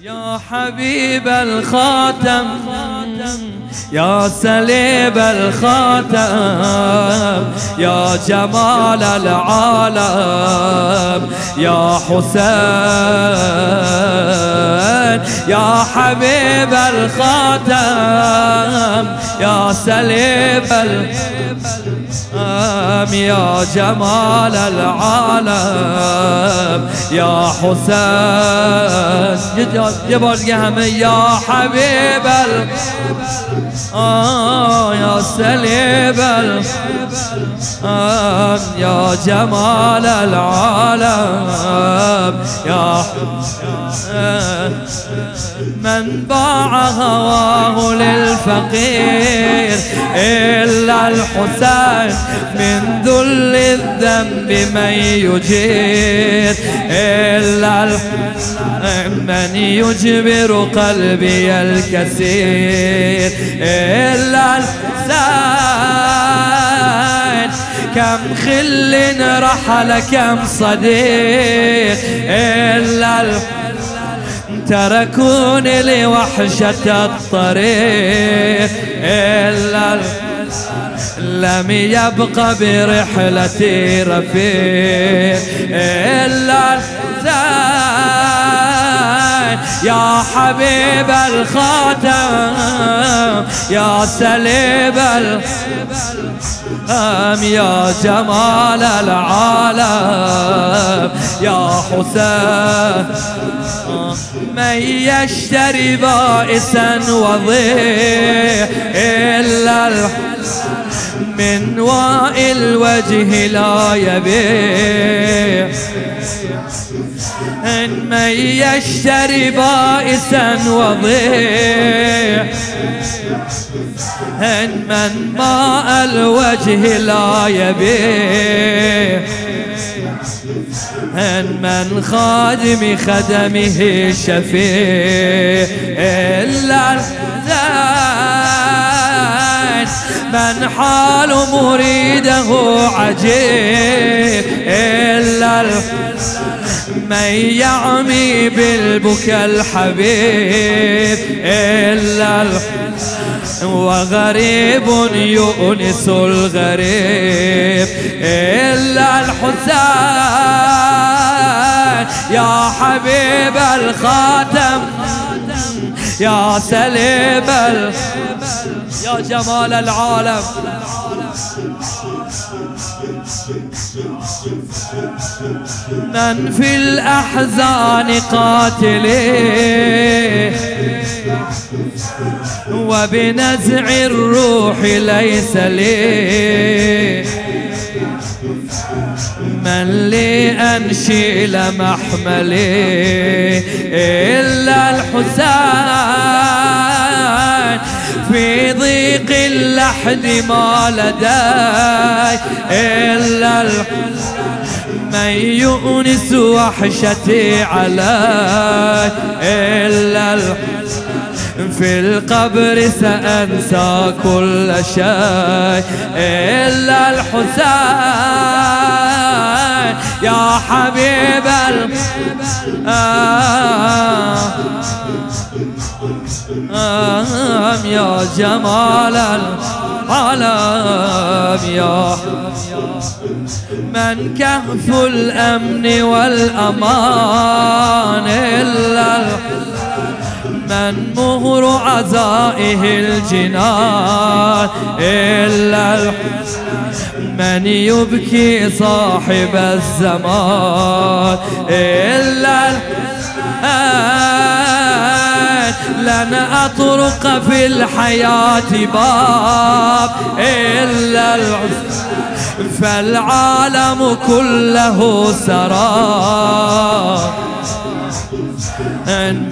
يا حبيب الخاتم يا سليب الخاتم يا جمال العالم يا حسين يا حبيب الخاتم يا سليب الخاتم يا جمال العالم يا حسين. یه بار دیگه همه یا حبیب یا سلیب یا جمال العالم. يا من باع هواه للفقير إلا الحسين من ذل الذنب من يجير. إلا من يجبر قلبي الكثير إلا كم خل رحل كم صديق. إلا تركوني لوحشة الطريق. إلا لم يبق برحلتي رفيق. إلا يا حبيب الخاتم يا سليب الخاتم. يا جمال العالم يا حسين. من يشتري بائسا وضيع إلا من واء الوجه لا يبيع إن من يشتري بائسا وضيع. إن من ماء الوجه لا يبيع. إن من خادم خدمه شفيع. إلا من حال مريده عجيب. إلا من يعمي بالبكى الحبيب إلا وغريب يؤنس الغريب إلا الحسين. يا حبيب الخاتم يا سليب يا جمال العالم. من في الأحزان قاتلي وبنزع الروح ليس لي. من لي أنشيل محملي إلا الحسين في ضيق اللحد ما لدي إلا من يؤنس وحشتي علي إلا في القبر سأنسى كل شيء إلا الحسين يا حبيب ال آم يا جمال العالم يا من كهف الأمن والأمان إلا من مهر عزائه الجنان إلا من يبكي صاحب الزمان إلا لن أطرق في الحياة باب إلا فالعالم كله سراب.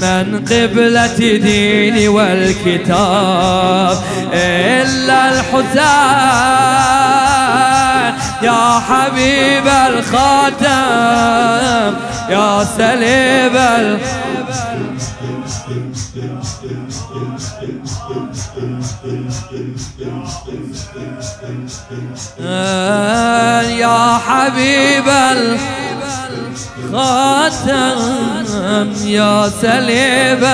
من قبلة ديني والكتاب إلا الحسين. يا حبيب الخاتم يا سليب يا حبيب الخاتم يا سليب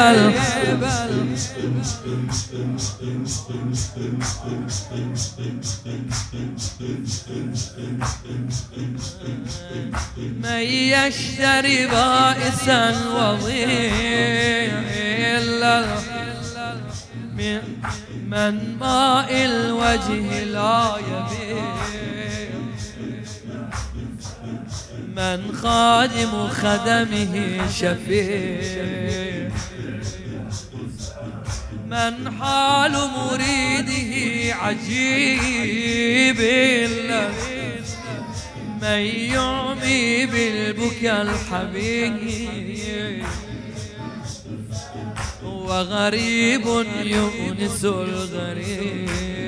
من يشتري بائسا وضيلا من ماء الوجه لا يبيع. من خادم خدمه شفيع. من حال مريده عجيب من يعمي بالبكى الحبيب. وغريب يؤنس الغريب.